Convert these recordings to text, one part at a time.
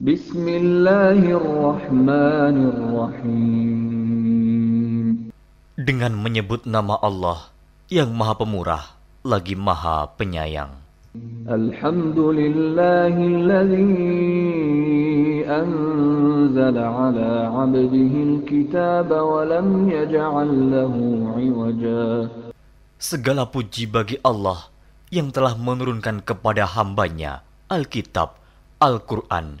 Bismillahirrahmanirrahim. Dengan menyebut nama Allah yang Maha Pemurah lagi Maha Penyayang. Alhamdulillahilladzi anzala ala 'abdihi al-kitaba wa lam yaj'al lahu 'iwaja. Segala puji bagi Allah yang telah menurunkan kepada hambanya Alkitab, Al-Quran,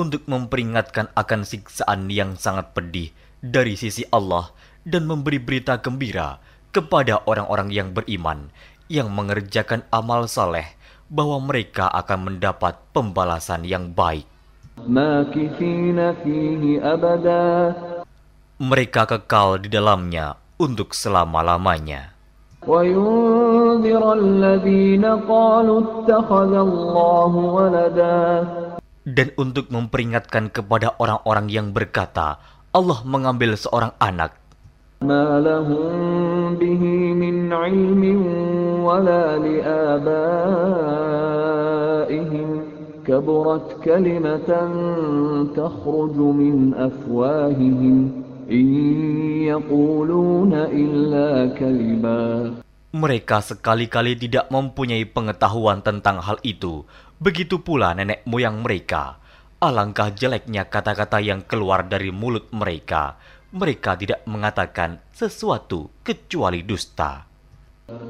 untuk memperingatkan akan siksaan yang sangat pedih dari sisi Allah dan memberi berita gembira kepada orang-orang yang beriman yang mengerjakan amal saleh bahwa mereka akan mendapat pembalasan yang baik. Mereka kekal di dalamnya untuk selama-lamanya Dan untuk memperingatkan kepada orang-orang yang berkata, Allah mengambil seorang anak ما لهم به من علم ولا لآبائهم كبرت كلمة تخرج من أفواههم إن يقولون إلا كذبا Mereka sekali-kali tidak mempunyai pengetahuan tentang hal itu. Begitu pula nenek moyang mereka. Alangkah jeleknya kata-kata yang keluar dari mulut mereka mereka tidak mengatakan sesuatu kecuali dusta.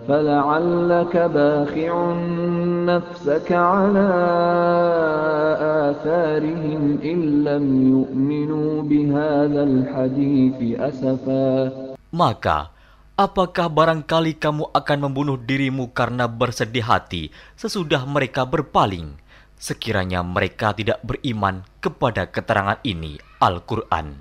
فلعلك باخع نفسك على آثارهم إن لم يؤمنوا بهذا الحديث أسفا Maka, Apakah barangkali kamu akan membunuh dirimu karena bersedih hati sesudah mereka berpaling? Sekiranya mereka tidak beriman kepada keterangan ini, Al-Quran.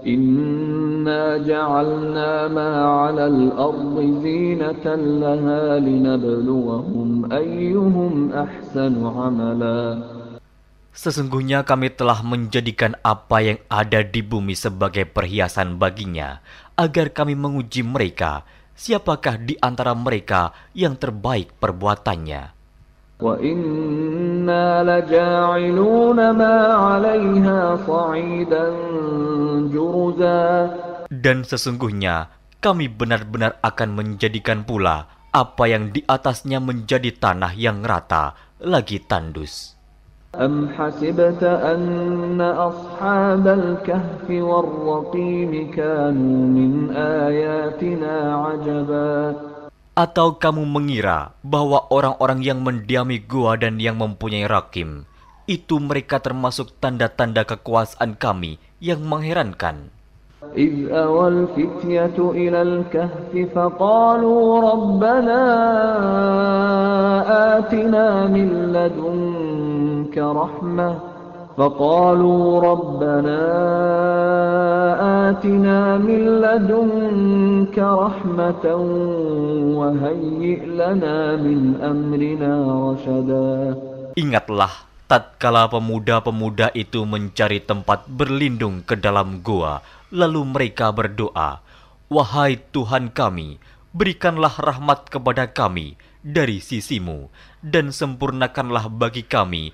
Inna ja'alna ma'ala al-ardi zinatan laha linabluwahum ayyuhum ahsanu amala. Sesungguhnya kami telah menjadikan apa yang ada di bumi sebagai perhiasan baginya agar kami menguji mereka, siapakah di antara mereka yang terbaik perbuatannya. وَإِنَّا لَجَاعِلُونَ مَا عَلَيْهَا صَعِيدًا جُرُزًا Dan sesungguhnya kami benar-benar akan menjadikan pula apa yang di atasnya menjadi tanah yang rata lagi tandus. أَمْ حَسِبْتَ أَنَّ أَصْحَابَ الْكَهْفِ وَالرَّقِيمِ كَانُوا مِنْ آيَاتِنَا عَجَبًا Atau kamu mengira bahwa orang-orang yang mendiami gua dan yang mempunyai rakim, itu mereka termasuk tanda-tanda kekuasaan kami yang mengherankan. إذ أوى الفتية إلى الكهف فقالوا ربنا آتنا من لدنك رحمة فقالوا ربنا آتنا من لدنك رحمة وهيئ لنا من أمرنا رشدا Ingatlah tatkala pemuda-pemuda itu mencari tempat berlindung ke dalam gua, lalu mereka berdoa, "Wahai Tuhan kami, berikanlah rahmat kepada kami dari sisimu, dan sempurnakanlah bagi kami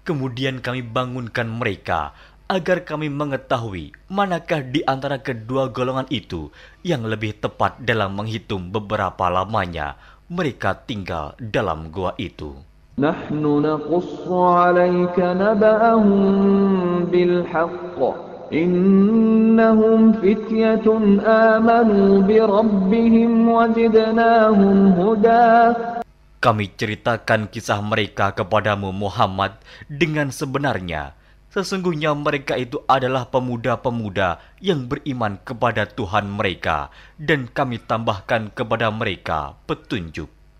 Kemudian kami bangunkan mereka agar kami mengetahui manakah di antara kedua golongan itu yang lebih tepat dalam menghitung beberapa lamanya mereka tinggal dalam gua itu. Nahnu kami ceritakan kisah mereka kepadamu Muhammad dengan sebenarnya. Sesungguhnya mereka itu adalah pemuda-pemuda yang beriman kepada Tuhan mereka dan kami tambahkan kepada mereka petunjuk.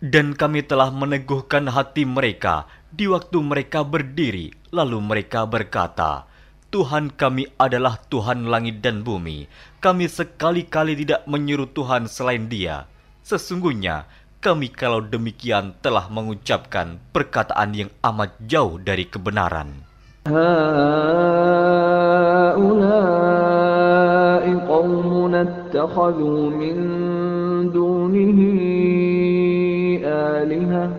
Dan kami telah meneguhkan hati mereka di waktu mereka berdiri, lalu mereka berkata, Tuhan kami adalah Tuhan langit dan bumi. Kami sekali-kali tidak menyuruh Tuhan selain Dia. Sesungguhnya kami kalau demikian telah mengucapkan perkataan yang amat jauh dari kebenaran. هؤلاء قومنا اتخذوا من دونه آلهة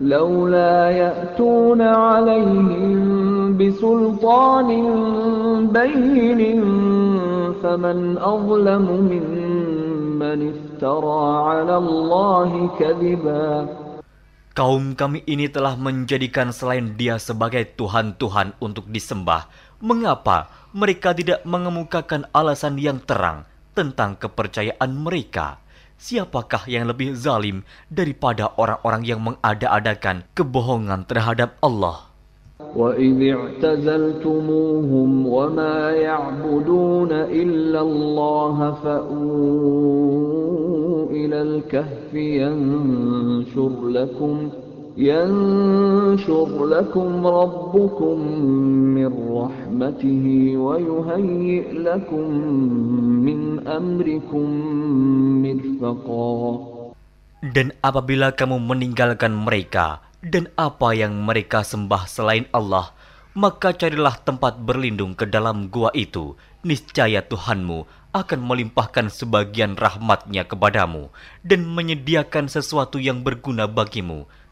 لولا يأتون عليهم بسلطان بين فمن أظلم ممن افترى على الله كذبا Kaum kami ini telah menjadikan selain dia sebagai Tuhan-Tuhan untuk disembah. Mengapa mereka tidak mengemukakan alasan yang terang tentang kepercayaan mereka? Siapakah yang lebih zalim daripada orang-orang yang mengada-adakan kebohongan terhadap Allah? وإذ اعتزلتموهم وما يعبدون إلا الله فأووا إلى الكهف ينشر لكم ينشر لكم ربكم من رحمته ويهيئ لكم من أمركم مرفقا Dan apabila kamu meninggalkan mereka dan apa yang mereka sembah selain Allah, maka carilah tempat berlindung ke dalam gua itu. Niscaya Tuhanmu akan melimpahkan sebagian rahmatnya kepadamu dan menyediakan sesuatu yang berguna bagimu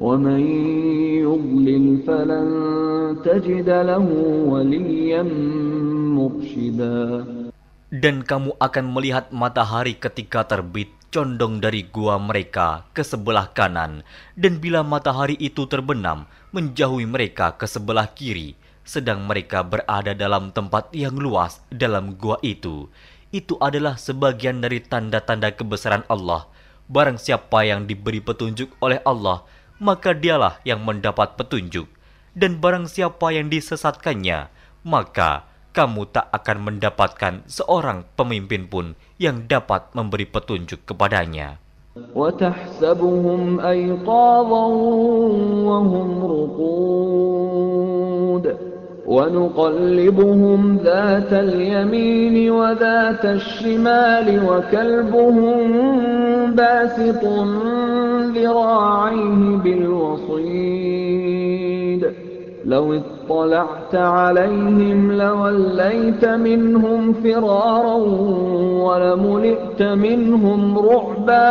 ومن يضلل فلن تجد له وليا مرشدا Dan kamu akan melihat matahari ketika terbit condong dari gua mereka ke sebelah kanan, dan bila matahari itu terbenam, menjauhi mereka ke sebelah kiri, sedang mereka berada dalam tempat yang luas dalam gua itu. Itu adalah sebagian dari tanda-tanda kebesaran Allah. Barang siapa yang diberi petunjuk oleh Allah, maka dialah yang mendapat petunjuk. Dan barang siapa yang disesatkannya, maka kamu tak akan mendapatkan seorang pemimpin pun yang dapat memberi petunjuk kepadanya. وتحسبهم أيقاظا وهم رقود ونقلبهم ذات اليمين وذات الشمال وكلبهم باسط ذراعيه بالوصيد لو اطلعت عليهم لوليت منهم فرارا ولملئت منهم رعبا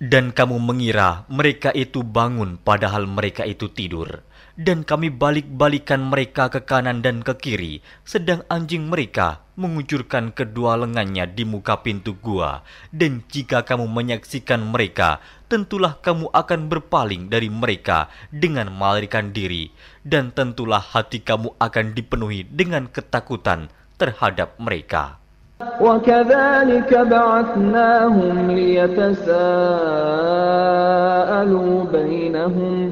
Dan kamu mengira mereka itu bangun padahal mereka itu tidur. Dan kami balik-balikan mereka ke kanan dan ke kiri, sedang anjing mereka mengucurkan kedua lengannya di muka pintu gua. Dan jika kamu menyaksikan mereka, tentulah kamu akan berpaling dari mereka dengan melarikan diri. Dan tentulah hati kamu akan dipenuhi dengan ketakutan terhadap mereka. وكذلك بعثناهم ليتساءلوا بينهم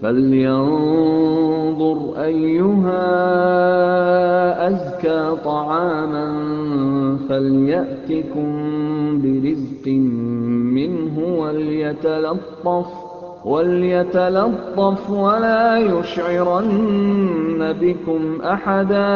فلينظر أيها أزكى طعاما فليأتكم برزق منه وليتلطف وليتلطف ولا يشعرن بكم أحدا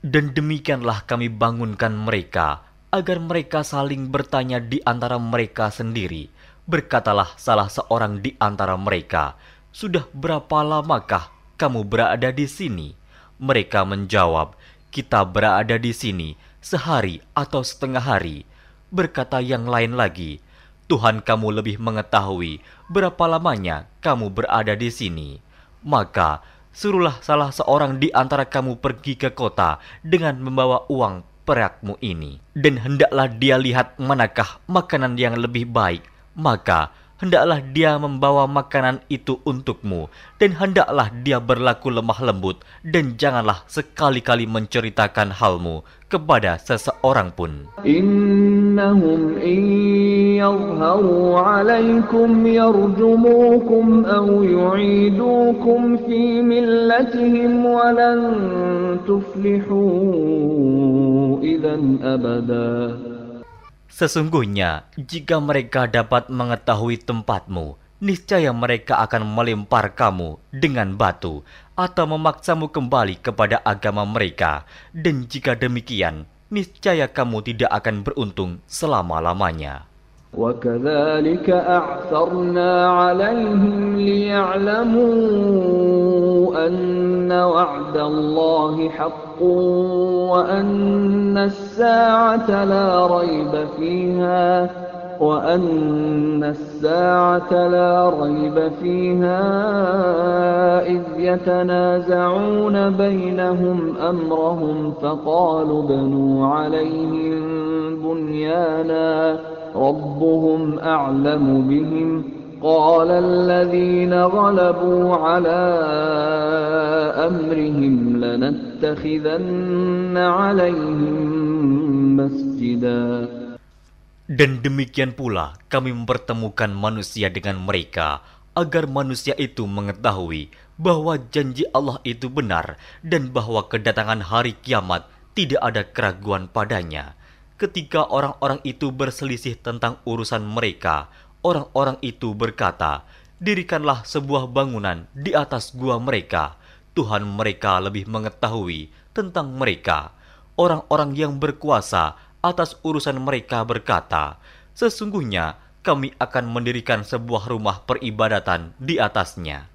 Dan demikianlah kami bangunkan mereka, agar mereka saling bertanya di antara mereka sendiri. Berkatalah salah seorang di antara mereka, sudah berapa lamakah kamu berada di sini? Mereka menjawab, kita berada di sini sehari atau setengah hari. Berkata yang lain lagi, Tuhan kamu lebih mengetahui berapa lamanya kamu berada di sini. Maka suruhlah salah seorang di antara kamu pergi ke kota dengan membawa uang perakmu ini. Dan hendaklah dia lihat manakah makanan yang lebih baik. Maka hendaklah dia membawa makanan itu untukmu, dan hendaklah dia berlaku lemah lembut, dan janganlah sekali-kali menceritakan halmu kepada seseorang pun. Innahum in yadhharu alaikum yarjumukum aw yu'idukum fi millatihim walan tuflihu idan abada. Sesungguhnya, jika mereka dapat mengetahui tempatmu, niscaya mereka akan melempar kamu dengan batu atau memaksamu kembali kepada agama mereka. Dan jika demikian, niscaya kamu tidak akan beruntung selama-lamanya. وكذلك أعثرنا عليهم ليعلموا أن وعد الله حق وأن الساعة لا ريب فيها وأن الساعة لا ريب فيها إذ يتنازعون بينهم أمرهم فقالوا ابنوا عليهم بنيانا ربهم أعلم بهم قال الذين غلبوا على أمرهم لنتخذن عليهم مسجدا Dan demikian pula kami mempertemukan manusia dengan mereka, agar manusia itu mengetahui bahwa janji Allah itu benar dan bahwa kedatangan hari kiamat tidak ada keraguan padanya. Ketika orang-orang itu berselisih tentang urusan mereka, orang-orang itu berkata, "Dirikanlah sebuah bangunan di atas gua mereka. Tuhan mereka lebih mengetahui tentang mereka." Orang-orang yang berkuasa atas urusan mereka berkata, "Sesungguhnya kami akan mendirikan sebuah rumah peribadatan di atasnya."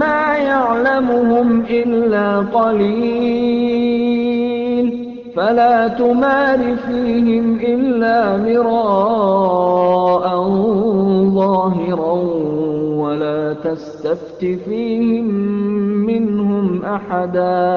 ما يعلمهم إلا قليل فلا تمار فيهم إلا مراء ظاهرا ولا تستفت فيهم منهم أحدا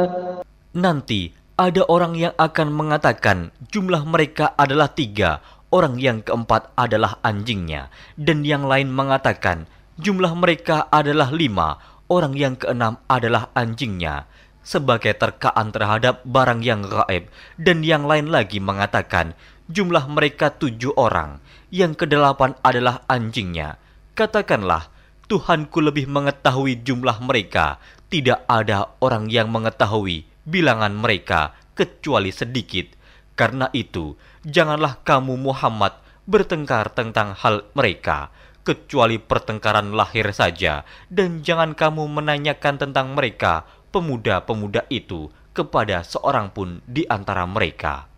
Nanti ada orang yang akan mengatakan jumlah mereka adalah tiga, orang yang keempat adalah anjingnya, dan yang lain mengatakan jumlah mereka adalah lima, orang yang keenam adalah anjingnya, sebagai terkaan terhadap barang yang gaib, dan yang lain lagi mengatakan jumlah mereka tujuh orang, yang kedelapan adalah anjingnya. Katakanlah, Tuhanku lebih mengetahui jumlah mereka, tidak ada orang yang mengetahui bilangan mereka kecuali sedikit. Karena itu, janganlah kamu Muhammad bertengkar tentang hal mereka, kecuali pertengkaran lahir saja, dan jangan kamu menanyakan tentang mereka, pemuda-pemuda itu, kepada seorang pun di antara mereka.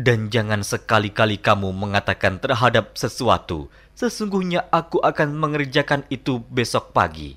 Dan jangan sekali-kali kamu mengatakan terhadap sesuatu, sesungguhnya aku akan mengerjakan itu besok pagi.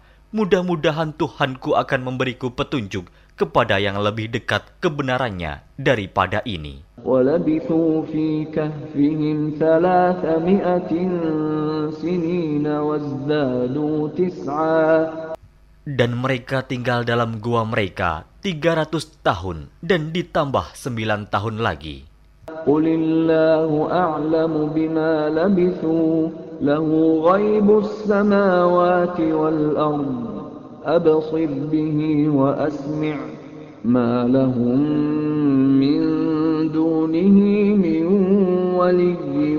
Mudah-mudahan Tuhanku akan memberiku petunjuk kepada yang lebih dekat kebenarannya daripada ini. Dan mereka tinggal dalam gua mereka 300 tahun dan ditambah 9 tahun lagi. قل الله أعلم بما لبثوا له غيب السماوات والأرض أبصر به وأسمع ما لهم من دونه من ولي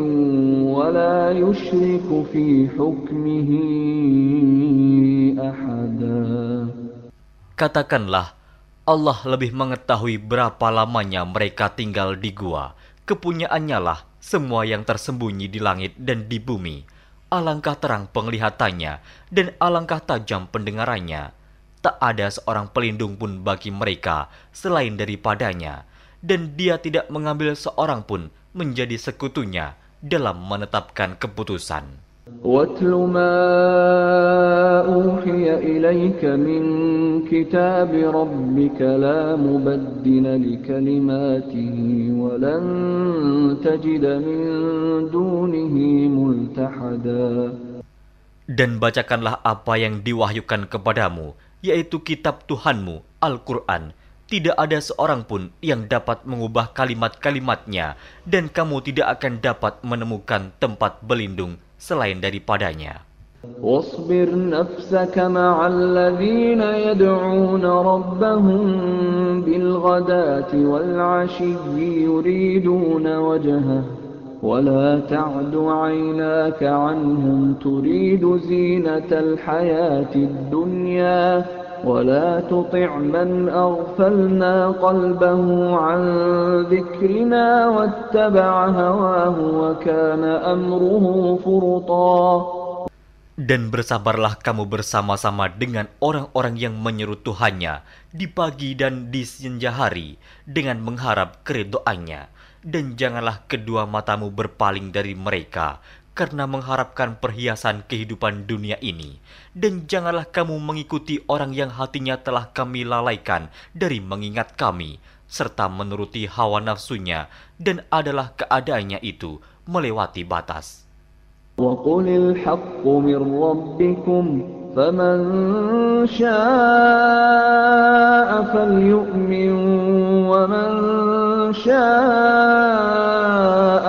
ولا يشرك في حكمه أحدا Katakanlah, Allah lebih mengetahui berapa lamanya mereka tinggal di gua. Kepunyaannya lah semua yang tersembunyi di langit dan di bumi. Alangkah terang penglihatannya dan alangkah tajam pendengarannya. Tak ada seorang pelindung pun bagi mereka selain daripadanya. Dan dia tidak mengambil seorang pun menjadi sekutunya dalam menetapkan keputusan. واتل ما أوحي إليك من كتاب ربك لا مبدل لكلماته ولن تجد من دونه ملتحدا Dan bacakanlah apa yang diwahyukan kepadamu, yaitu kitab Tuhanmu, Al-Quran. Tidak ada seorang pun yang dapat mengubah kalimat-kalimatnya, dan kamu tidak akan dapat menemukan tempat berlindung selain daripadanya. واصبر نفسك مع الذين يدعون ربهم بالغداة والعشي يريدون وجهه ولا تعد عيناك عنهم تريد زينة الحياة الدنيا ولا تطع من أغفلنا قلبه عن ذكرنا واتبع هواه وكان أمره فرطا Dan bersabarlah kamu bersama-sama dengan orang-orang yang menyeru Tuhannya di pagi dan di senja hari dengan mengharap keridoannya. Dan janganlah kedua matamu berpaling dari mereka karena mengharapkan perhiasan kehidupan dunia ini. Dan janganlah kamu mengikuti orang yang hatinya telah kami lalaikan dari mengingat kami, serta menuruti hawa nafsunya, dan adalah keadaannya itu melewati batas. وقل الحق من ربكم فمن شاء فليؤمن ومن شاء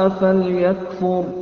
فليكفر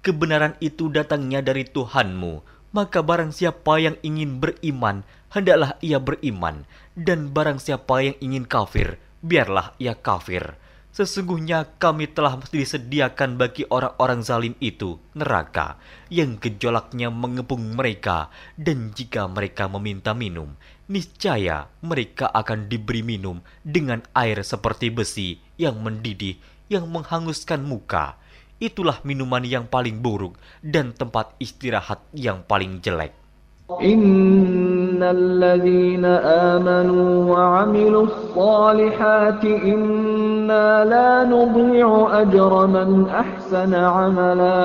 kebenaran itu datangnya dari Tuhanmu, maka barang siapa yang ingin beriman, hendaklah ia beriman, dan barang siapa yang ingin kafir, biarlah ia kafir. Sesungguhnya kami telah disediakan bagi orang-orang zalim itu neraka yang gejolaknya mengepung mereka dan jika mereka meminta minum, niscaya mereka akan diberi minum dengan air seperti besi yang mendidih yang menghanguskan muka Itulah minuman yang paling buruk dan tempat istirahat yang paling jelek. إن الذين آمنوا وعملوا الصالحات إنا لا نضيع أجر من أحسن عملا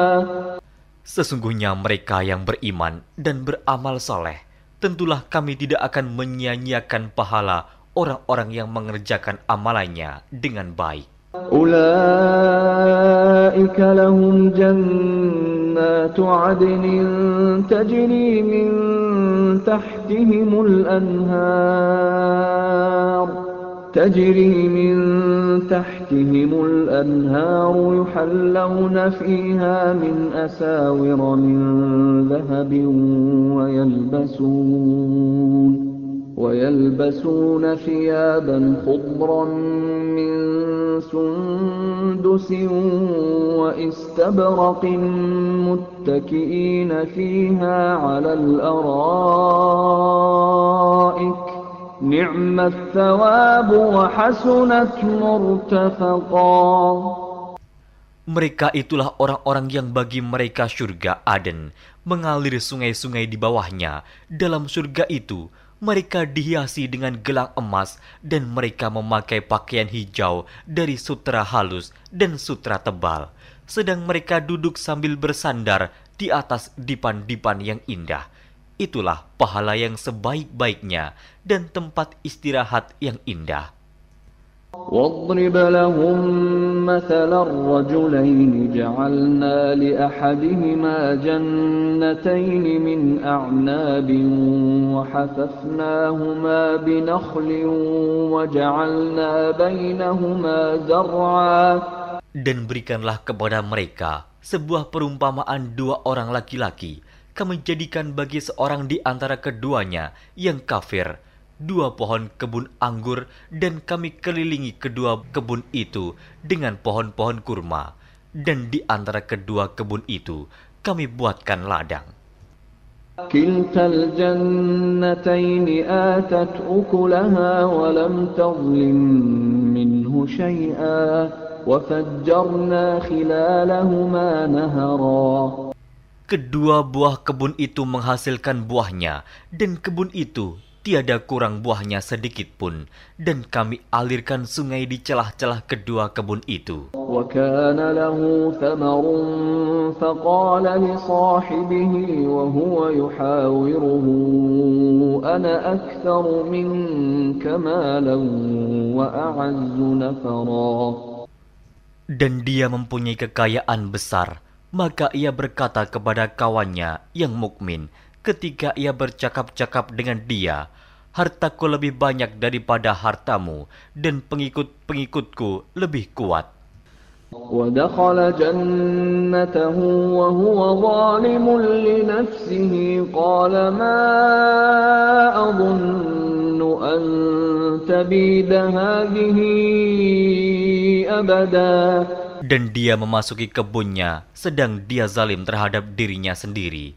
Sesungguhnya mereka yang beriman dan beramal soleh, tentulah kami tidak akan menyia-nyiakan pahala orang-orang yang mengerjakan amalannya dengan baik. أولئك لهم جنات عدن تجري من تحتهم الأنهار تجري من تحتهم الأنهار يحلون فيها من أساور من ذهب ويلبسون. ويلبسون ثيابا خضرا من سندس واستبرق متكئين فيها على الارائك نعم الثواب وحسنت مرتفقا Mereka itulah orang-orang yang bagi mereka surga Aden, mengalir sungai-sungai di bawahnya. Dalam surga itu, mereka dihiasi dengan gelang emas dan mereka memakai pakaian hijau dari sutra halus dan sutra tebal. Sedang mereka duduk sambil bersandar di atas dipan-dipan yang indah. Itulah pahala yang sebaik-baiknya dan tempat istirahat yang indah. واضرب لهم مثل الرجلين جعلنا لأحدهما جنتين من أعناب وحففناهما بنخل وجعلنا بينهما زرعا Dan berikanlah kepada mereka sebuah perumpamaan dua orang laki-laki. Kami jadikan bagi seorang di antara keduanya yang kafir dua pohon kebun anggur dan kami kelilingi kedua kebun itu dengan pohon-pohon kurma dan di antara kedua kebun itu kami buatkan ladang. كلتا الجنتين آتت أكلها ولم تظلم منه شيئا وفجرنا خلالهما نهرا Kedua buah kebun itu menghasilkan buahnya dan kebun itu tiada kurang buahnya sedikit pun, dan kami alirkan sungai di celah-celah kedua kebun itu. Dan dia mempunyai kekayaan besar, maka ia berkata kepada kawannya yang mukmin, ketika ia bercakap-cakap dengan dia, hartaku lebih banyak daripada hartamu, dan pengikut-pengikutku lebih kuat. ودخل جنته وهو ظالم لنفسه قال ما أظن أن تبيد هذه أبدا Dan dia memasuki kebunnya, sedang dia zalim terhadap dirinya sendiri.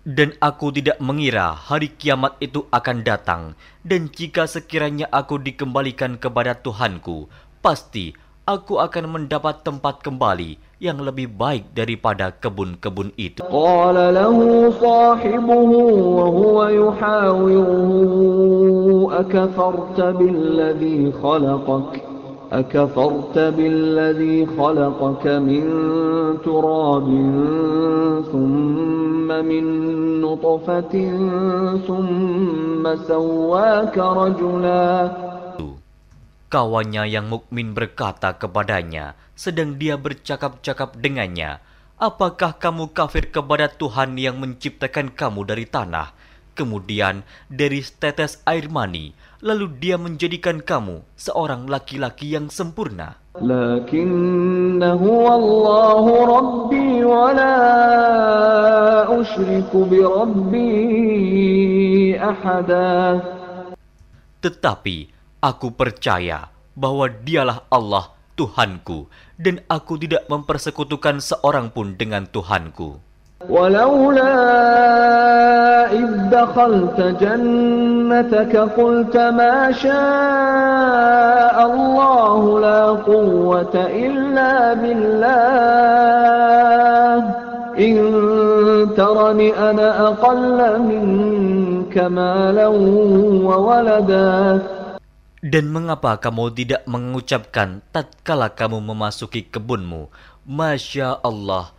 Dan aku tidak mengira hari kiamat itu akan datang, dan jika sekiranya aku dikembalikan kepada Tuhanku, pasti aku akan mendapat tempat kembali yang lebih baik daripada kebun-kebun itu. أكفرت بالذي خلقك من تراب ثم من نطفة ثم سواك رجلا Kawannya yang mukmin berkata kepadanya, sedang dia bercakap-cakap dengannya, Apakah kamu kafir kepada Tuhan yang menciptakan kamu dari tanah, kemudian dari tetes air mani, lalu dia menjadikan kamu seorang laki-laki yang sempurna. Tetapi aku percaya bahwa dialah Allah Tuhanku dan aku tidak mempersekutukan seorang pun dengan Tuhanku. ولولا إذ دخلت جنتك قلت ما شاء الله لا قوة إلا بالله إن ترني أنا أقل منك مالا وولدا Dan mengapa kamu tidak mengucapkan tatkala kamu memasuki kebunmu, Masya Allah,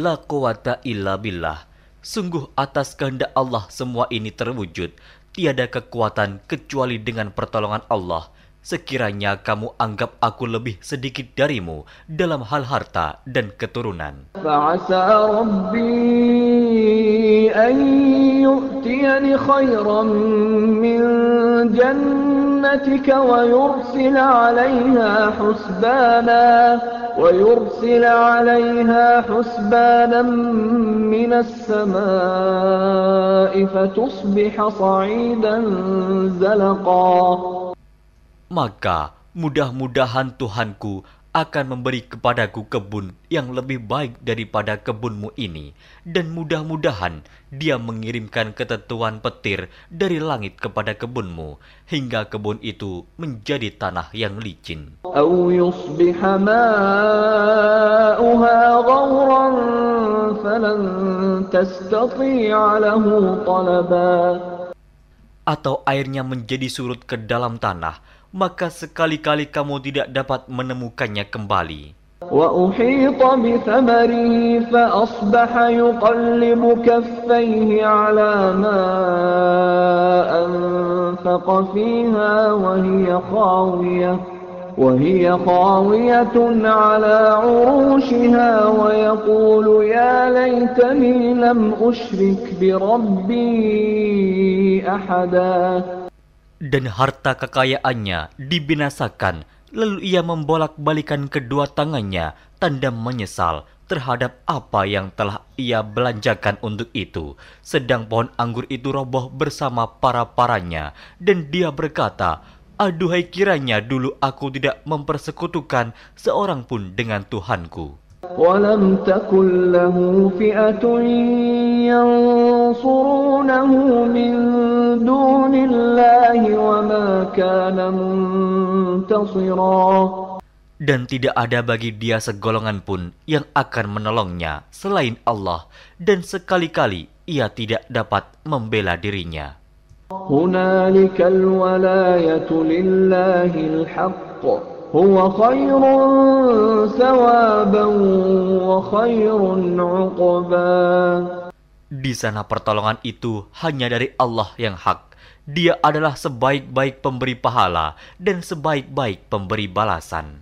la quwata illa billah. Sungguh atas kehendak Allah semua ini terwujud. Tiada kekuatan kecuali dengan pertolongan Allah. Sekiranya kamu anggap aku lebih sedikit darimu dalam hal harta dan keturunan. Fa'asa جنتك ويرسل عليها حسبانا ويرسل عليها حسبانا من السماء فتصبح صعيدا زلقا. Maka mudah-mudahan Tuhanku akan memberi kepadaku kebun yang lebih baik daripada kebunmu ini, dan mudah-mudahan dia mengirimkan ketentuan petir dari langit kepada kebunmu, hingga kebun itu menjadi tanah yang licin. Atau airnya menjadi surut ke dalam tanah, maka sekali-kali kamu tidak dapat menemukannya kembali. وأحيط بثمره فأصبح يقلب كفيه على ما أنفق فيها وهي خاوية وهي خاوية على عروشها ويقول يا ليتني لم أشرك بربي أحدا Dan harta kekayaannya dibinasakan, lalu ia membolak-balikan kedua tangannya, tanda menyesal terhadap apa yang telah ia belanjakan untuk itu. Sedang pohon anggur itu roboh bersama para-paranya, dan dia berkata, Aduhai kiranya dulu aku tidak mempersekutukan seorang pun dengan Tuhanku. ولم تكن له فئة ينصرونه من دون الله وما كان منتصرا Dan tidak ada bagi dia segolongan pun yang akan menolongnya selain Allah, dan sekali-kali ia tidak dapat membela dirinya. هنالك الولاية لله الحق هو خير ثوابا وخير عقبا Di sana pertolongan itu hanya dari Allah yang hak. Dia adalah sebaik-baik pemberi pahala dan sebaik-baik pemberi balasan.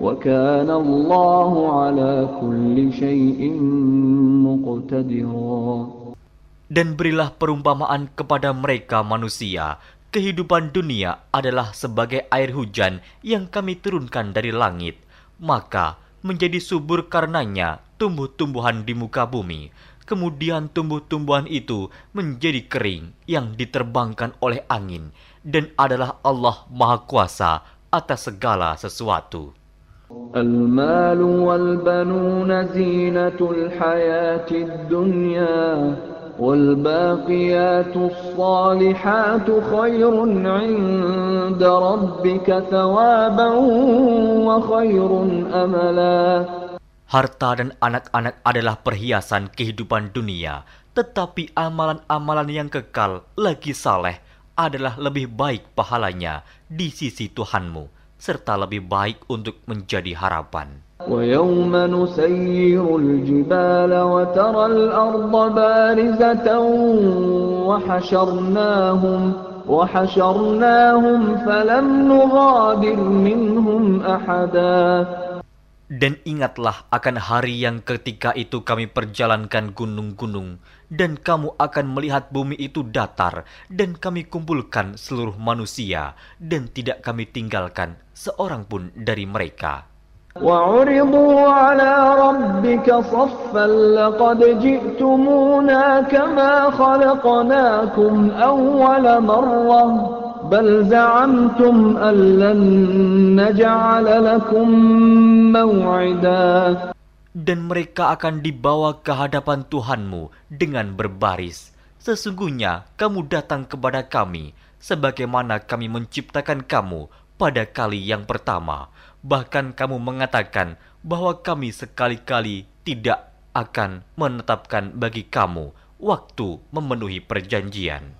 وكان الله على كل شيء مقتدرا Dan berilah perumpamaan kepada mereka manusia. Kehidupan dunia adalah sebagai air hujan yang kami turunkan dari langit. Maka menjadi subur karenanya tumbuh-tumbuhan di muka bumi. Kemudian tumbuh-tumbuhan itu menjadi kering yang diterbangkan oleh angin. Dan adalah Allah Maha Kuasa atas segala sesuatu. المال والبنون زينة الحياة الدنيا والباقيات الصالحات خير عند ربك ثوابا وخير أملا Harta dan anak-anak adalah perhiasan kehidupan dunia, tetapi amalan-amalan yang kekal lagi saleh adalah lebih baik pahalanya di sisi Tuhanmu, Serta lebih baik untuk menjadi harapan. ويوم نسير الجبال وترى الأرض بارزة وحشرناهم وحشرناهم فلم نغادر منهم أحدا Dan ingatlah akan hari yang ketika itu kami perjalankan gunung-gunung, dan kamu akan melihat bumi itu datar, dan kami kumpulkan seluruh manusia, dan tidak kami tinggalkan seorang pun dari mereka. وعرضوا على ربك صفا لقد جئتمونا كما خلقناكم أول مرة بل زعمتم أن لن نجعل لكم موعدا Dan mereka akan dibawa ke hadapan Tuhanmu dengan berbaris. Sesungguhnya kamu datang kepada kami, sebagaimana kami menciptakan kamu pada kali yang pertama. Bahkan kamu mengatakan bahwa kami sekali-kali tidak akan menetapkan bagi kamu waktu memenuhi perjanjian.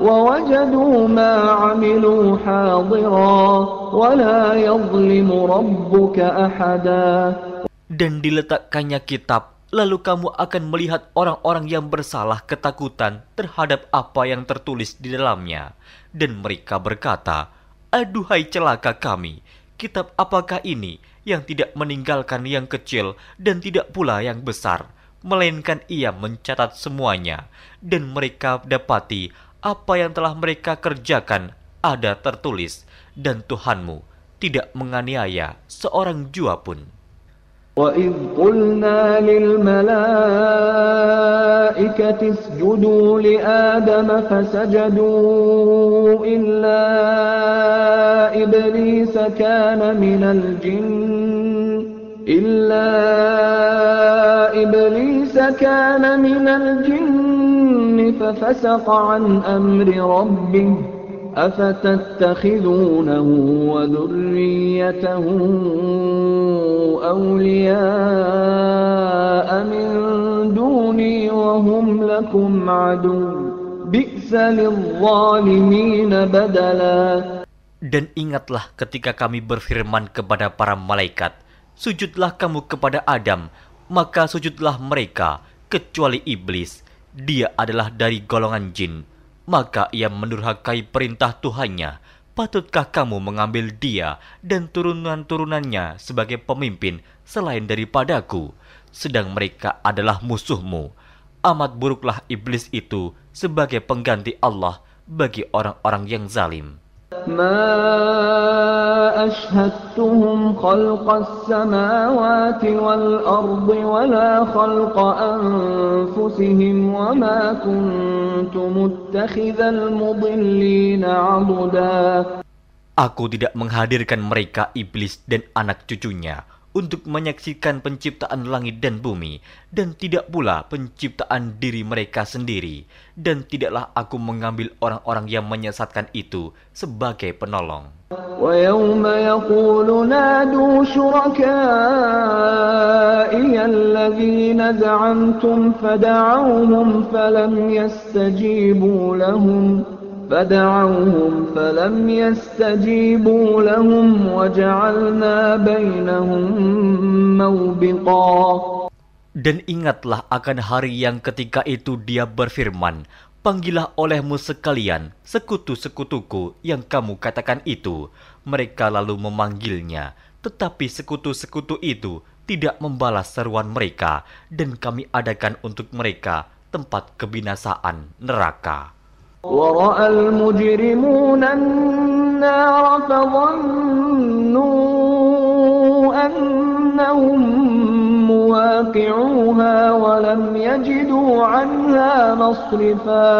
ووجدوا ما عملوا حاضرا ولا يظلم ربك أحدا Dan diletakkannya kitab, lalu kamu akan melihat orang-orang yang bersalah ketakutan terhadap apa yang tertulis di dalamnya. Dan mereka berkata, Aduhai celaka kami, kitab apakah ini yang tidak meninggalkan yang kecil dan tidak pula yang besar, melainkan ia mencatat semuanya, dan mereka dapati apa yang telah mereka kerjakan ada tertulis, dan Tuhanmu tidak menganiaya seorang jua pun. وإذ قلنا للملائكة اسجدوا لآدم فسجدوا إلا إبليس كان من الجن إلا إبليس كان من الجن ففسق عن أمر ربه أفتتخذونه وذريته أولياء من دوني وهم لكم عدو. بئس للظالمين بدلا. Dan ingatlah ketika kami berfirman kepada para malaikat, Sujudlah kamu kepada Adam, maka sujudlah mereka, kecuali iblis. Dia adalah dari golongan jin. Maka ia mendurhakai perintah Tuhannya. Patutkah kamu mengambil dia dan turunan-turunannya sebagai pemimpin selain daripadaku? Sedang mereka adalah musuhmu. Amat buruklah iblis itu sebagai pengganti Allah bagi orang-orang yang zalim. ما أشهدتهم خلق السماوات والأرض ولا خلق أنفسهم وما كنت متخذ المضلين عضدا Aku tidak menghadirkan mereka iblis dan anak cucunya untuk menyaksikan penciptaan langit dan bumi, dan tidak pula penciptaan diri mereka sendiri, dan tidaklah aku mengambil orang-orang yang menyesatkan itu sebagai penolong. ويوم يقول نادوا شركائي الذين زعمتم فدعوهم فلم يستجيبوا لهم فدعوهم فلم يستجيبوا لهم وجعلنا بينهم موبقا Dan ingatlah akan hari yang ketika itu dia berfirman, Panggillah olehmu sekalian sekutu-sekutuku yang kamu katakan itu. Mereka lalu memanggilnya, tetapi sekutu-sekutu itu tidak membalas seruan mereka, dan kami adakan untuk mereka tempat kebinasaan neraka. ورأى المجرمون النار فظنوا أنهم مواقعوها ولم يجدوا عنها مصرفا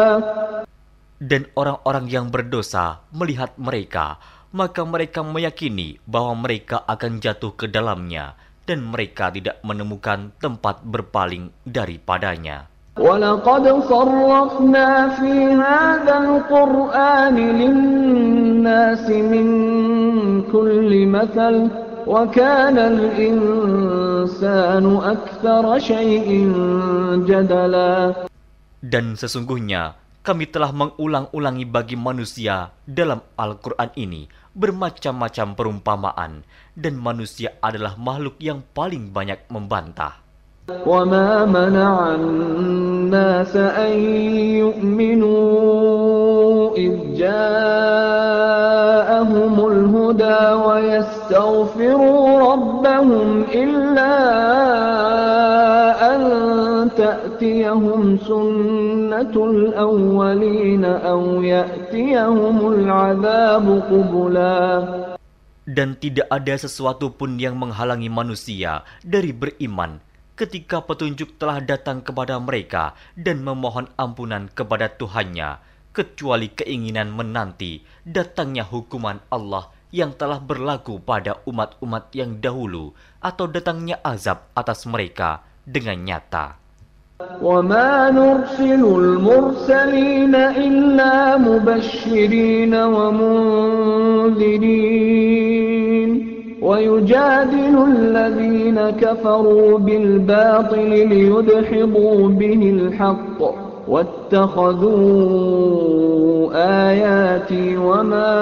Dan orang-orang yang berdosa melihat mereka, maka mereka meyakini bahwa mereka akan jatuh ke dalamnya, dan mereka tidak menemukan tempat berpaling daripadanya. ولقد صرفنا في هذا القرآن للناس من كل مثل وكان الإنسان أكثر شيء جدلا Dan sesungguhnya kami telah mengulang-ulangi bagi manusia dalam Al-Quran ini bermacam-macam perumpamaan dan manusia adalah makhluk yang paling banyak membantah. وما منع الناس أن يؤمنوا إذ جاءهم الهدى ويستغفروا ربهم إلا أن تأتيهم سنة الأولين أو يأتيهم العذاب قبلا Dan tidak ada sesuatu pun yang menghalangi manusia dari beriman ketika petunjuk telah datang kepada mereka dan memohon ampunan kepada Tuhannya, kecuali keinginan menanti datangnya hukuman Allah yang telah berlaku pada umat-umat yang dahulu atau datangnya azab atas mereka dengan nyata. وما نرسل المرسلين إلا مبشرين ومنذرين ويجادل الذين كفروا بالباطل ليدحضوا به الحق واتخذوا آياتي وما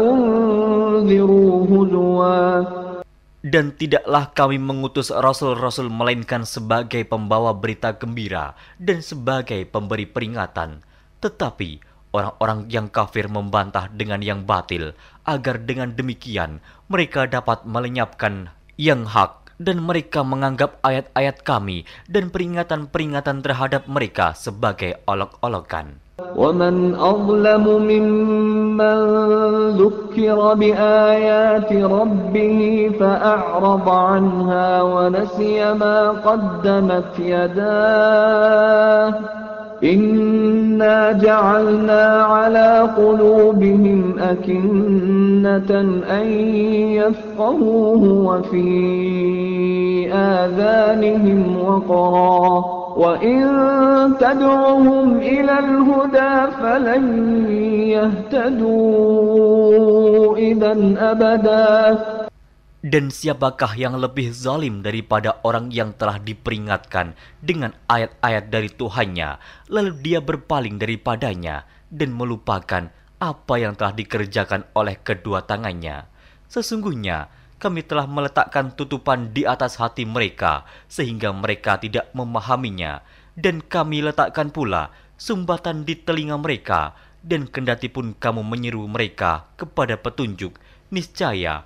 أنذروا هزوا Dan tidaklah kami mengutus rasul-rasul melainkan sebagai pembawa berita gembira dan sebagai pemberi peringatan. Tetapi orang-orang yang kafir membantah dengan yang batil, agar dengan demikian mereka dapat melenyapkan yang hak dan mereka menganggap ayat-ayat kami dan peringatan-peringatan terhadap mereka sebagai olok-olokan. ومن أظلم ممن ذكر بآيات ربه فأعرض عنها ونسي ما قدمت يداه إنا جعلنا على قلوبهم أكنة أن يفقهوه وفي آذانهم وقرا وإن تدعهم إلى الهدى فلن يهتدوا إذا أبدا Dan siapakah yang lebih zalim daripada orang yang telah diperingatkan dengan ayat-ayat dari Tuhannya, lalu dia berpaling daripadanya dan melupakan apa yang telah dikerjakan oleh kedua tangannya. Sesungguhnya, kami telah meletakkan tutupan di atas hati mereka, sehingga mereka tidak memahaminya. Dan kami letakkan pula sumbatan di telinga mereka, dan kendati pun kamu menyeru mereka kepada petunjuk, niscaya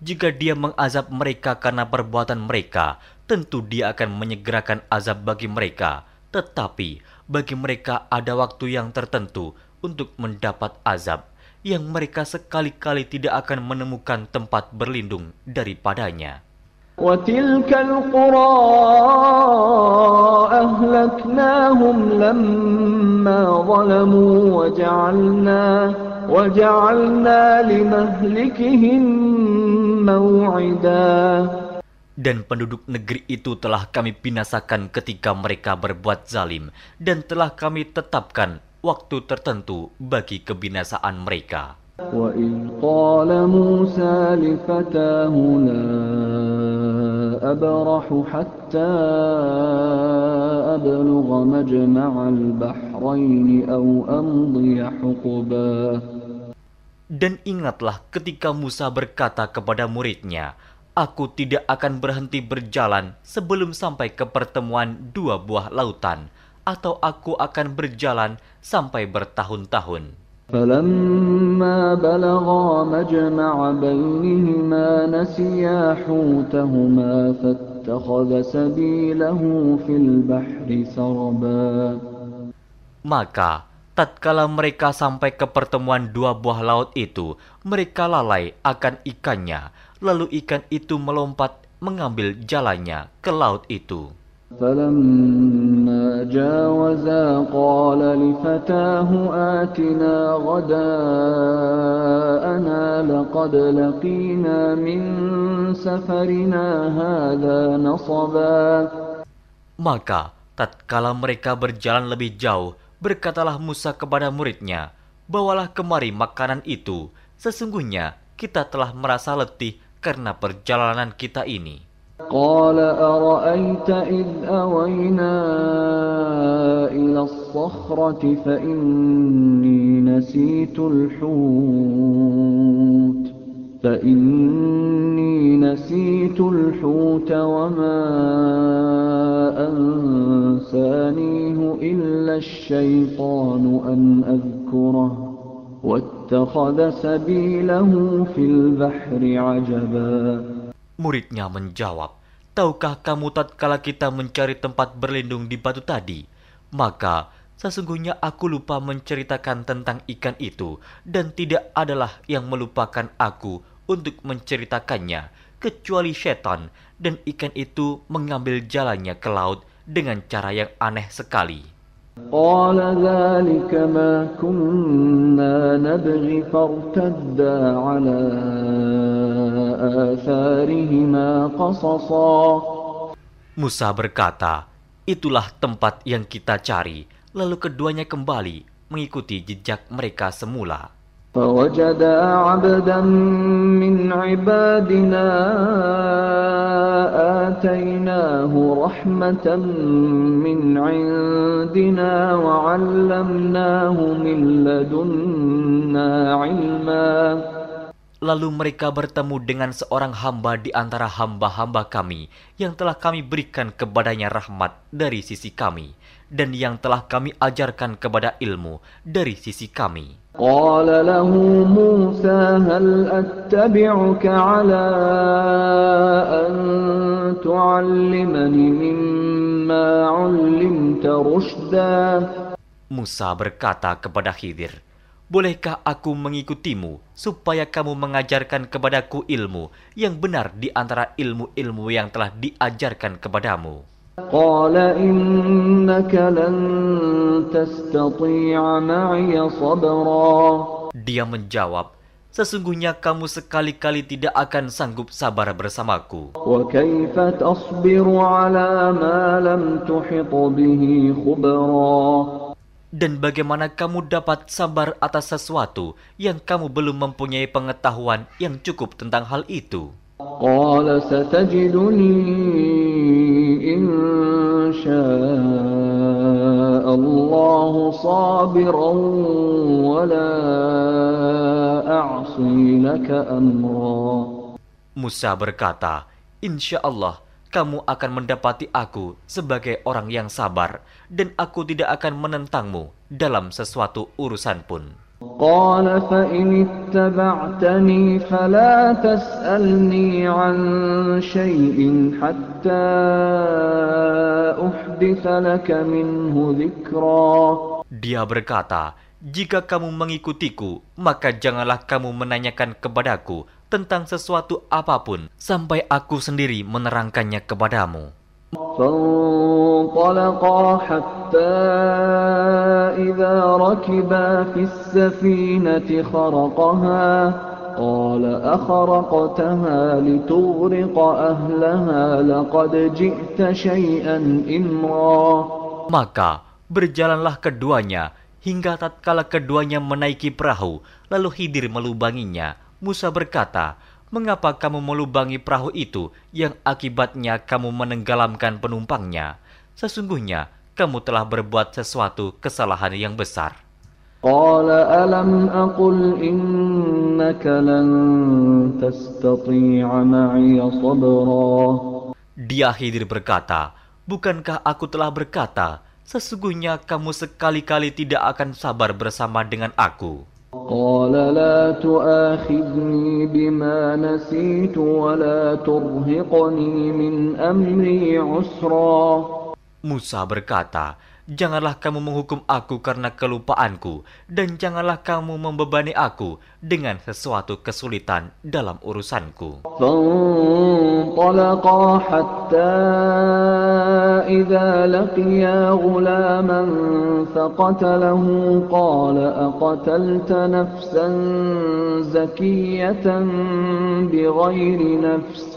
Jika dia mengazab mereka karena perbuatan mereka, tentu dia akan menyegerakan azab bagi mereka. Tetapi bagi mereka ada waktu yang tertentu untuk mendapat azab, yang mereka sekali-kali tidak akan menemukan tempat berlindung daripadanya. وتلك القرى أهلكناهم لما ظلموا وجعلنا وجعلنا لمهلكهم موعدا dan penduduk negeri itu telah kami binasakan ketika mereka berbuat zalim, dan telah kami tetapkan waktu tertentu bagi kebinasaan mereka. وإذ قال موسى لفتاه لا أبرح حتى أبلغ مجمع البحرين أو أمضي حقبا Dan ingatlah ketika Musa berkata kepada muridnya, Aku tidak akan berhenti berjalan sebelum sampai ke pertemuan dua buah lautan, atau aku akan berjalan sampai bertahun-tahun. فلما بلغا مجمع بينهما نسيا حوتهما فاتخذ سبيله في البحر سربا Maka, tatkala mereka sampai ke pertemuan dua buah laut itu, mereka lalai akan ikannya, Lalu ikan itu melompat mengambil jalannya ke laut itu. فلما جاوزا قال لفتاه آتنا غداءنا لقد لقينا من سفرنا هذا نصبا Maka tatkala mereka berjalan lebih jauh, berkatalah Musa kepada muridnya, Bawalah kemari makanan itu, sesungguhnya kita telah merasa letih karena perjalanan kita ini. قال أرأيت إذ أوينا إلى الصخرة فإني نسيت الحوت فإني نسيت الحوت وما أنسانيه إلا الشيطان أن أذكره واتخذ سبيله في البحر عجبا. Muridnya menjawab, Tahukah kamu tatkala kita mencari tempat berlindung di batu tadi? Maka sesungguhnya aku lupa menceritakan tentang ikan itu dan tidak adalah yang melupakan aku untuk menceritakannya kecuali setan dan ikan itu mengambil jalannya ke laut dengan cara yang aneh sekali. قال ذلك ما كنا نبغي فارتدا على آثارهما قصصا Musa berkata, Itulah tempat yang kita cari. Lalu keduanya kembali mengikuti jejak mereka semula. فوجدا عبدا من عبادنا آتيناه رحمة من عندنا وعلمناه من لدنا علما Lalu mereka bertemu dengan seorang hamba di antara hamba-hamba kami yang telah kami berikan kepadanya rahmat dari sisi kami dan yang telah kami ajarkan kepada ilmu dari sisi kami. قال له موسى هل أتبعك على أن تعلمني مما علمت رشدا Musa berkata kepada Khidir, Bolehkah aku mengikutimu supaya kamu mengajarkan kepadaku ilmu yang benar di antara ilmu-ilmu yang telah diajarkan kepadamu? قال إنك لن تستطيع معي صبرا Dia menjawab, Sesungguhnya kamu sekali-kali tidak akan sanggup sabar bersamaku. وكيف تصبر على ما لم تحط به خبرا Dan bagaimana kamu dapat sabar atas sesuatu yang kamu belum mempunyai pengetahuan yang cukup tentang hal itu? قال ستجدني إن شاء الله صابرا ولا أعصي لك أمرا Musa berkata, Insya Allah, kamu akan mendapati aku sebagai orang yang sabar, dan aku tidak akan menentangmu dalam sesuatu urusan pun. قال فإن اتبعتني فلا تسألني عن شيء حتى أحدث لك منه ذكرا Dia berkata, Jika kamu mengikutiku, maka janganlah kamu menanyakan kepadaku tentang sesuatu apapun sampai aku sendiri menerangkannya kepadamu. فانطلقا حتى إذا ركبا في السفينة خرقها قال أخرقتها لتغرق أهلها لقد جئت شيئا إمرا Maka berjalanlah keduanya hingga tatkala keduanya menaiki perahu, lalu Khidir melubanginya. Musa berkata, mengapa kamu melubangi perahu itu yang akibatnya kamu menenggelamkan penumpangnya? Sesungguhnya kamu telah berbuat sesuatu kesalahan yang besar. Dia Khidir berkata, Bukankah aku telah berkata, sesungguhnya kamu sekali-kali tidak akan sabar bersama dengan aku. قال لا تؤاخذني بما نسيت ولا ترهقني من أمري عسرا. Musa berkata, Janganlah kamu menghukum aku karena kelupaanku, dan janganlah kamu membebani aku dengan sesuatu kesulitan dalam urusanku. فانطلقا حتى إذا لقيا غلاما فقتله قال أقتلت نفسا زكية بغير نفس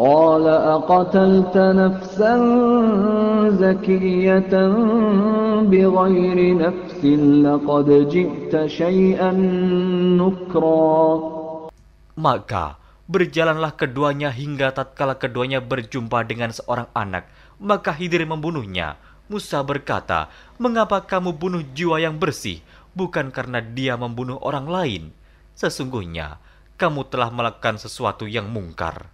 قال أقتلت نفسا زكية بغير نفس لقد جئت شيئا نكرا Maka berjalanlah keduanya hingga tatkala keduanya berjumpa dengan seorang anak, maka Hidir membunuhnya. Musa berkata, "Mengapa kamu bunuh jiwa yang bersih, bukan karena dia membunuh orang lain? Sesungguhnya kamu telah melakukan sesuatu yang mungkar."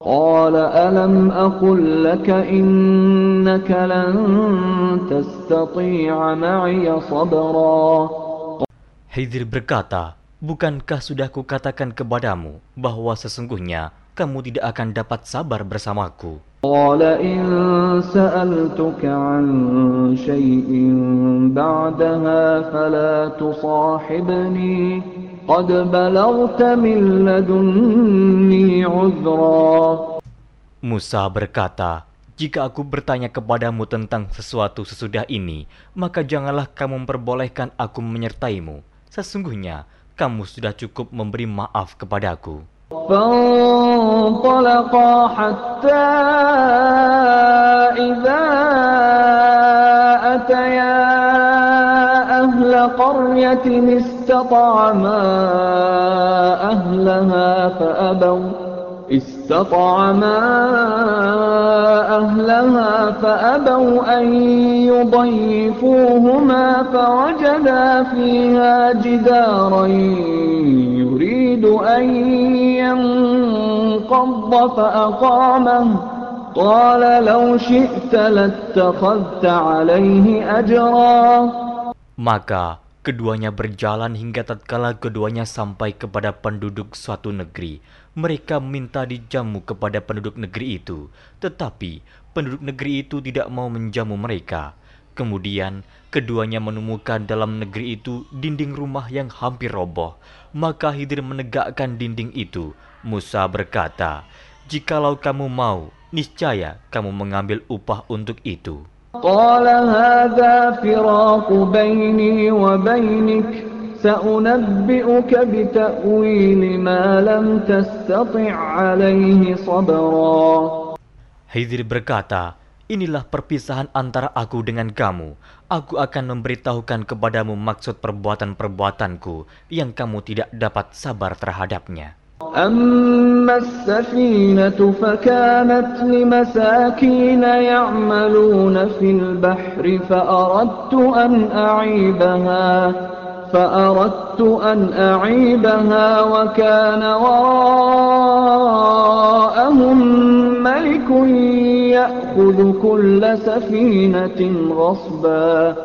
قال ألم أقل لك إنك لن تستطيع معي صبرا Hidir berkata, Bukankah sudah kukatakan kepadamu bahwa sesungguhnya kamu tidak akan dapat sabar bersamaku? قال إن سألتك عن شيء بعدها فلا تصاحبني قد بلغت من لدني عذرا Musa berkata, Jika aku bertanya kepadamu tentang sesuatu sesudah ini, maka janganlah kamu memperbolehkan aku menyertaimu. Sesungguhnya, kamu sudah cukup memberi maaf kepadaku. فانطلقا حتى إذا أتيا أهل قرية استطعما أهلها فأبوا. استطعما أهلها فأبوا أن يضيفوهما فوجدا فيها جدارا يريد أن ينقض فأقامه. قال لو شئت لاتخذت عليه أجرا. Keduanya berjalan hingga tatkala keduanya sampai kepada penduduk suatu negeri. Mereka minta dijamu kepada penduduk negeri itu, tetapi penduduk negeri itu tidak mau menjamu mereka. Kemudian keduanya menemukan dalam negeri itu dinding rumah yang hampir roboh. Maka Hidir menegakkan dinding itu. Musa berkata, "Jikalau kamu mau, niscaya kamu mengambil upah untuk itu." قال هذا فراق بيني وبينك سأنبئك بتأويل ما لم تستطع عليه صبرا Hidir berkata, Inilah perpisahan antara aku dengan kamu. Aku akan memberitahukan kepadamu maksud perbuatan-perbuatanku yang kamu tidak dapat sabar terhadapnya. أما السفينة فكانت لمساكين يعملون في البحر فأردت أن أعيبها فأردت أن أعيبها وكان وراءهم ملك يأخذ كل سفينة غصبا.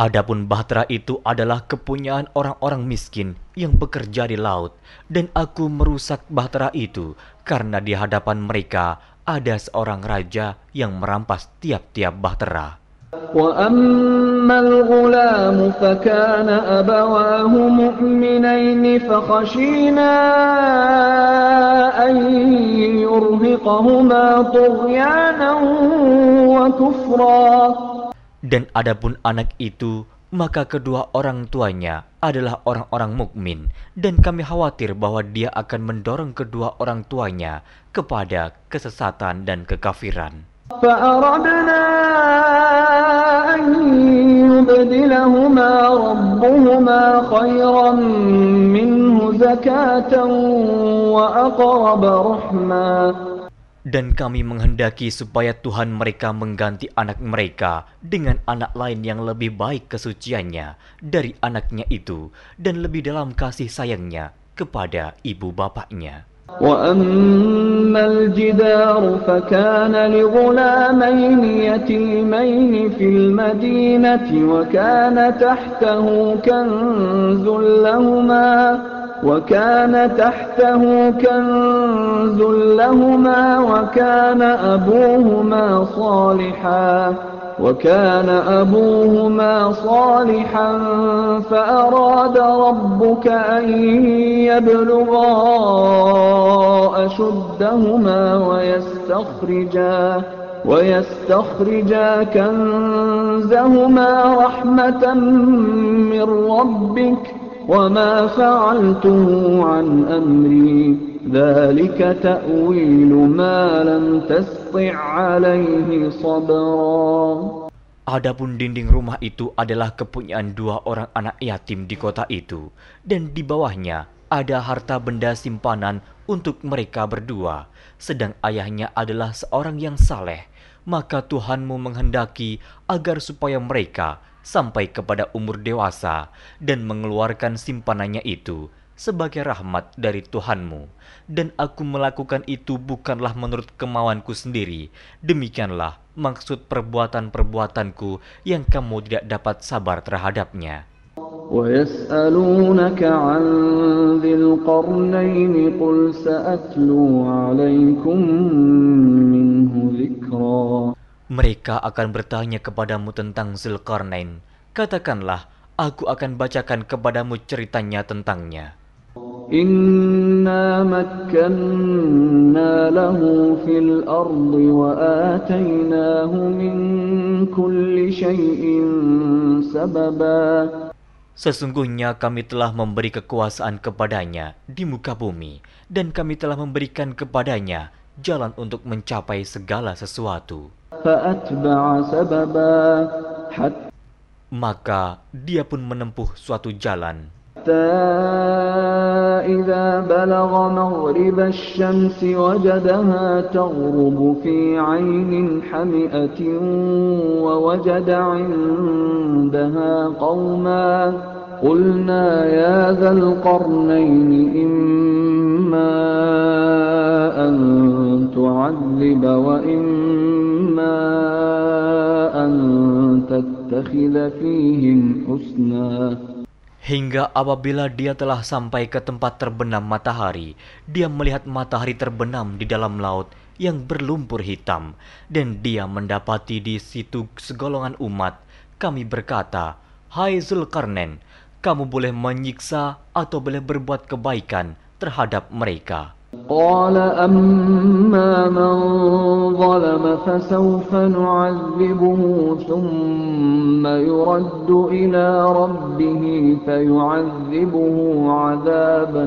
Adapun bahtera itu adalah kepunyaan orang-orang miskin yang bekerja di laut, dan aku merusak bahtera itu karena di hadapan mereka ada seorang raja yang merampas tiap-tiap bahtera. وأما الغلام فكان أبواه مؤمنين فخشينا أن يرهقهما طغيانا وكفرا Dan adapun anak itu, maka kedua orang tuanya adalah orang-orang mukmin, dan kami khawatir bahwa dia akan mendorong kedua orang tuanya kepada kesesatan dan kekafiran. فأردنا أن يبدلهما ربهما خيرا منه زكاة وأقرب رحما Dan kami menghendaki supaya Tuhan mereka mengganti anak mereka dengan anak lain yang lebih baik kesuciannya dari anaknya itu dan lebih dalam kasih sayangnya kepada ibu bapaknya. وأما الجدار فكان لغلامين يتيمين في المدينة وكان تحته كنز لهما وكان تحته كنز لهما وكان أبوهما صالحا وكان أبوهما صالحا فأراد ربك أن يبلغا أشدهما ويستخرجا ويستخرجا كنزهما رحمة من ربك وما فعلته عن أمري ذلك تأويل ما لم تسطع عليه صبرا Adapun dinding rumah itu adalah kepunyaan dua orang anak yatim di kota itu, dan di bawahnya ada harta benda simpanan untuk mereka berdua, sedang ayahnya adalah seorang yang saleh. Maka Tuhanmu menghendaki agar supaya mereka sampai kepada umur dewasa dan mengeluarkan simpanannya itu sebagai rahmat dari Tuhanmu. Dan aku melakukan itu bukanlah menurut kemauanku sendiri. Demikianlah maksud perbuatan-perbuatanku yang kamu tidak dapat sabar terhadapnya. ويسألونك عن ذي القرنين قل سأتلو عليكم منه ذكرا Mereka akan bertanya kepadamu tentang Zulkarnain. Katakanlah, aku akan bacakan kepadamu ceritanya tentangnya. Inna makkanna lahu fil ardi wa atainahu min kulli shayin sababa. Sesungguhnya kami telah memberi kekuasaan kepadanya di muka bumi dan kami telah memberikan kepadanya jalan untuk mencapai segala sesuatu. فأتبع سببا حتى Maka dia pun menempuh suatu jalan. إذا بلغ مغرب الشمس وجدها تغرب في عين حمئة ووجد عندها قوما قلنا يا ذا القرنين إما أن تعذب وإما أن تتخذ فيهم حسنا Hingga apabila dia telah sampai ke tempat terbenam matahari, dia melihat matahari terbenam di dalam laut yang berlumpur hitam, dan dia mendapati di situ segolongan umat. Kami berkata, Hai Zulkarnain, kamu boleh menyiksa atau boleh berbuat kebaikan terhadap mereka. قال أما من ظلم فسوف نعذبه ثم يرد إلى ربه فيعذبه عذابا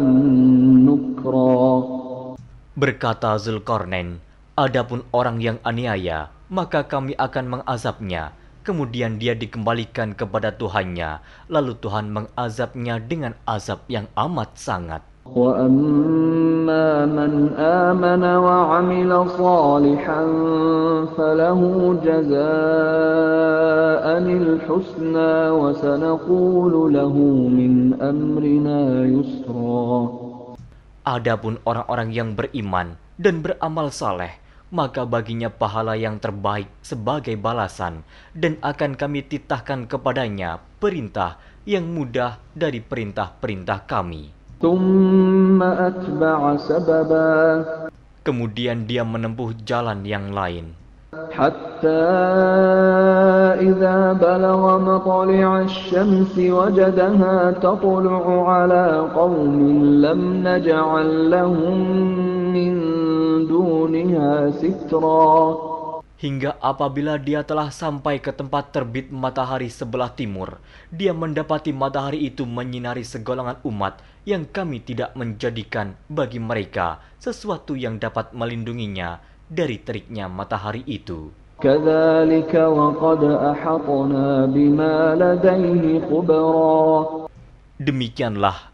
نكرا Berkata Zulkarnain, Adapun orang yang aniaya, maka kami akan mengazabnya. Kemudian dia dikembalikan kepada Tuhannya, lalu Tuhan mengazabnya dengan azab yang amat sangat. وأما من آمن وعمل صالحا فله جزاء الحسنى وسنقول له من أمرنا يسرا Adapun orang-orang yang beriman dan beramal saleh, maka baginya pahala yang terbaik sebagai balasan, dan akan kami titahkan kepadanya perintah yang mudah dari perintah-perintah kami. ثم أتبع سببا Kemudian dia menempuh jalan yang lain. حتى إذا بلغ مطلع الشمس وجدها تطلع على قوم لم نجعل لهم من دونها سترا Hingga apabila dia telah sampai ke tempat terbit matahari sebelah timur, dia mendapati matahari itu menyinari segolongan umat yang kami tidak menjadikan bagi mereka sesuatu yang dapat melindunginya dari teriknya matahari itu. Demikianlah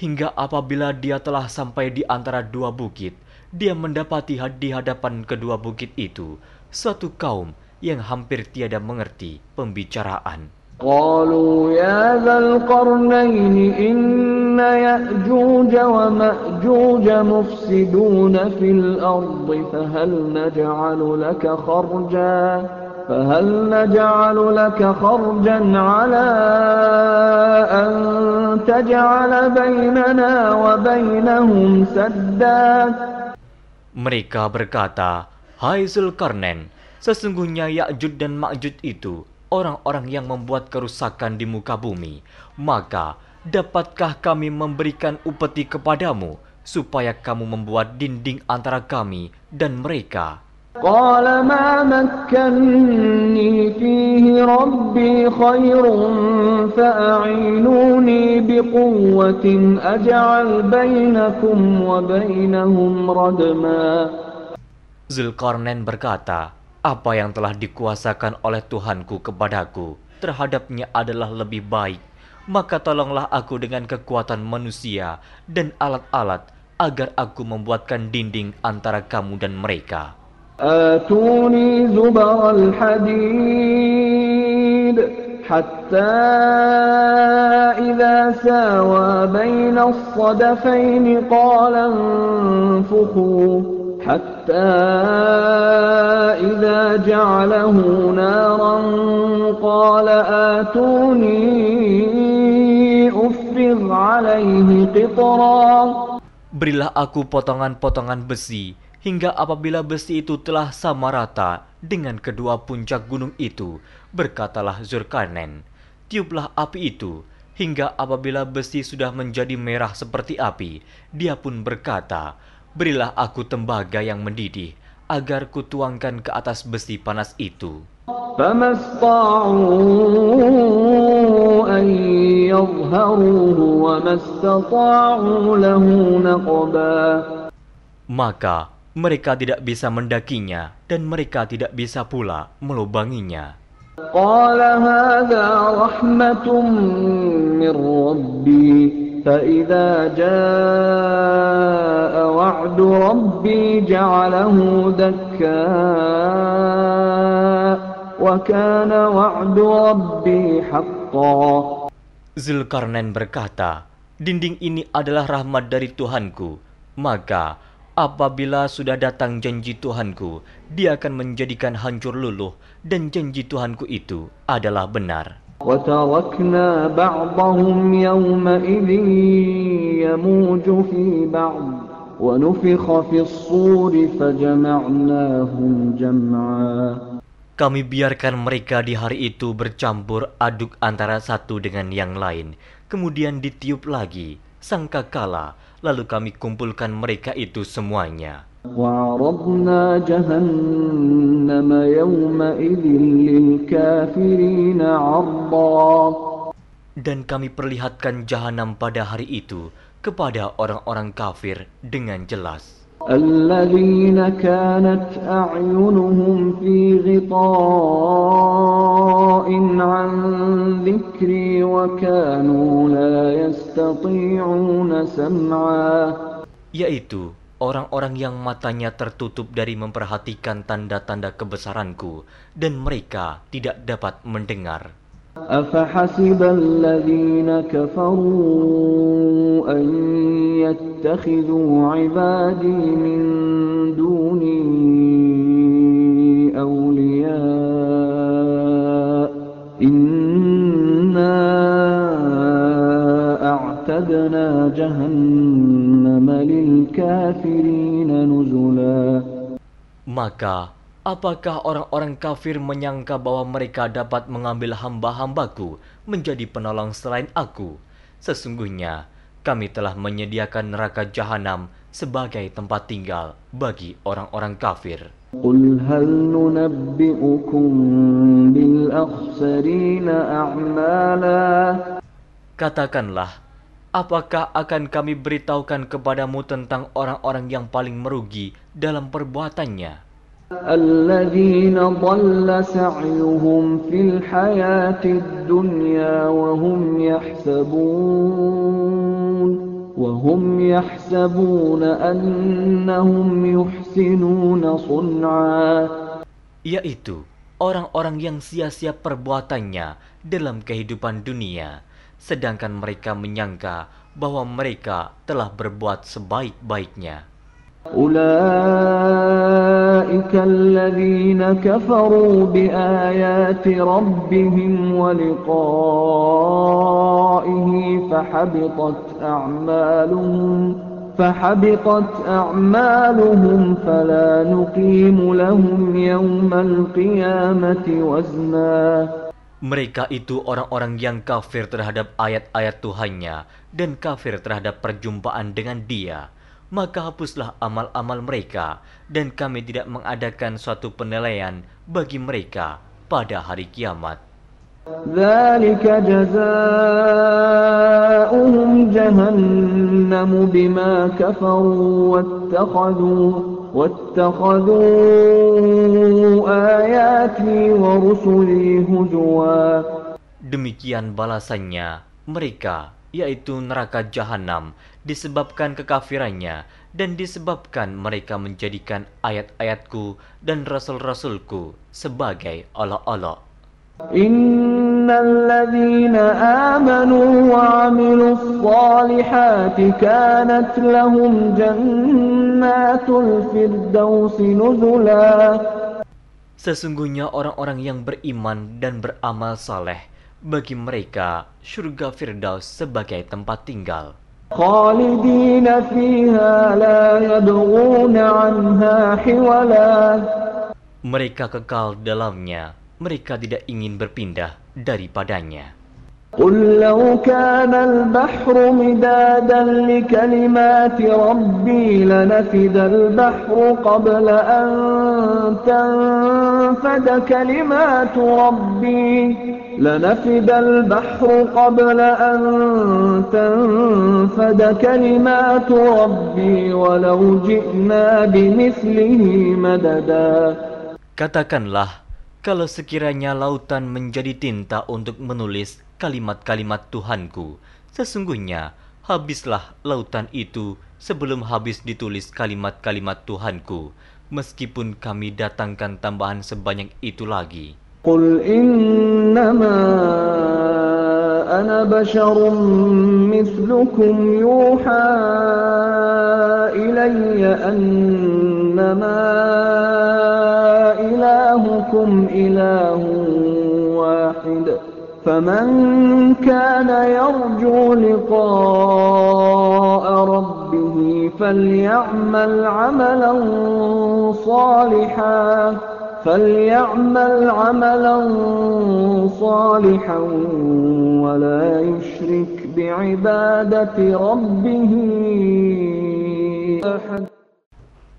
Hingga apabila dia telah sampai di antara dua bukit, dia mendapati di hadapan kedua bukit itu suatu kaum yang hampir tiada mengerti pembicaraan. قالوا يا ذا القرنين إن يأجوج ومأجوج مفسدون في الأرض فهل نجعل لك خرجا فهل نجعل لك خرجا على أن تجعل بيننا وبينهم سدا Mereka berkata, Hai Zulkarnain, sesungguhnya Ya'jud dan Ma'jud itu orang-orang yang membuat kerusakan di muka bumi. Maka, dapatkah kami memberikan upeti kepadamu, supaya kamu membuat dinding antara kami dan mereka? قال ما مكني فيه ربي خير فأعينوني بقوة أجعل بينكم وبينهم ردما Zulkarnain berkata, apa yang telah dikuasakan oleh Tuhanku kepadaku terhadapnya adalah lebih baik. Maka tolonglah aku dengan kekuatan manusia dan alat-alat agar aku membuatkan dinding antara kamu dan mereka. آتوني زبر الحديد حتى إذا ساوى بين الصدفين قال انفخوا حتى إذا جعله نارا قال آتوني أفرغ عليه قطرا. Berilah aku potongan-potongan besi, hingga apabila besi itu telah sama rata dengan kedua puncak gunung itu, berkatalah Zulkarnain, tiuplah api itu, hingga apabila besi sudah menjadi merah seperti api, dia pun berkata, berilah aku tembaga yang mendidih, agar kutuangkan ke atas besi panas itu. Maka mereka tidak bisa mendakinya dan mereka tidak bisa pula melubanginya. Zulkarnain berkata, dinding ini adalah rahmat dari Tuhanku, maka apabila sudah datang janji Tuhanku, dia akan menjadikan hancur luluh, dan janji Tuhanku itu adalah benar. وتركنا بعضهم يومئذ يموج في بعض ونفخ في الصور فجمعناهم جمعا Kami biarkan mereka di hari itu bercampur aduk antara satu dengan yang lain, kemudian ditiup lagi, sangkakala, lalu kami kumpulkan mereka itu semuanya. وعرضنا جهنم يومئذ للكافرين عرضا Dan kami perlihatkan jahanam pada hari itu kepada orang-orang kafir dengan jelas. الذين كانت أعينهم في غطاء عن ذكري وكانوا لا يستطيعون سمعا Yaitu orang-orang yang matanya tertutup dari memperhatikan tanda-tanda kebesaranku dan mereka tidak dapat mendengar. أفحسب الذين كفروا أن يتخذوا عبادي من دوني أولياء إنا أعتدنا جهنم للكافرين نزلا Maka, Apakah orang-orang kafir menyangka bahwa mereka dapat mengambil hamba-hambaku menjadi penolong selain aku? Sesungguhnya, kami telah menyediakan neraka jahanam sebagai tempat tinggal bagi orang-orang kafir. Qul hal bil a'mala Katakanlah, apakah akan kami beritahukan kepadamu tentang orang-orang yang paling merugi dalam perbuatannya? الذين ضل سعيهم في الحياة الدنيا وهم يحسبون وهم يحسبون أنهم يحسنون صنعا. Yaitu orang-orang yang sia-sia perbuatannya dalam kehidupan dunia sedangkan mereka menyangka bahwa mereka telah berbuat sebaik-baiknya. أولئك الذين كفروا بآيات ربهم ولقائه فحبطت أعمالهم فحبطت أعمالهم فلا نقيم لهم يوم القيامة وزنا Mereka itu orang-orang yang kafir terhadap ayat-ayat Tuhannya dan kafir terhadap perjumpaan dengan Dia. Maka hapuslah amal-amal mereka dan kami tidak mengadakan suatu penilaian bagi mereka pada hari kiamat. ذلك جزاؤهم جهنم بما كفروا واتخذوا واتخذوا آياتي ورسلي هزوا Demikian balasannya mereka, yaitu neraka jahanam, disebabkan kekafirannya dan disebabkan mereka menjadikan ayat-ayatku dan rasul-rasulku sebagai olok-olok. إن الذين آمنوا وعملوا الصالحات كانت لهم جنات الفردوس نزلا Sesungguhnya orang-orang yang beriman dan beramal saleh, bagi mereka surga Firdaus sebagai tempat tinggal. خالدين فيها لا يبغون عنها حولا Mereka kekal dalamnya, mereka tidak ingin berpindah daripadanya. قل لو كان البحر مدادا لكلمات ربي لنفد البحر قبل أن تنفد كلمات ربي. لنفد البحر قبل أن تنفد كلمات ربي ولو جئنا بمثله مددا. Katakanlah, kalau sekiranya lautan menjadi tinta untuk menulis kalimat-kalimat Tuhanku. Sesungguhnya, habislah lautan itu sebelum habis ditulis kalimat-kalimat Tuhanku, meskipun kami datangkan tambahan sebanyak itu lagi. Qul innama ana basharun mithlukum yuha ilayya annama ilahukum ilahun wahidah فمن كان يرجو لقاء ربه فليعمل عملا صالحا فليعمل عملا صالحا ولا يشرك بعبادة ربه أحد.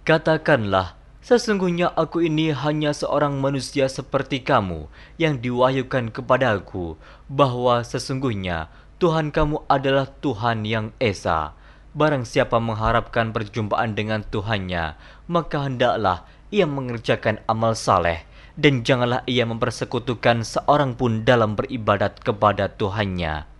Katakanlah, sesungguhnya aku ini hanya seorang manusia seperti kamu yang diwahyukan kepadaku bahwa sesungguhnya Tuhan kamu adalah Tuhan yang Esa. Barang siapa mengharapkan perjumpaan dengan Tuhannya, maka hendaklah ia mengerjakan amal saleh dan janganlah ia mempersekutukan seorang pun dalam beribadat kepada Tuhannya.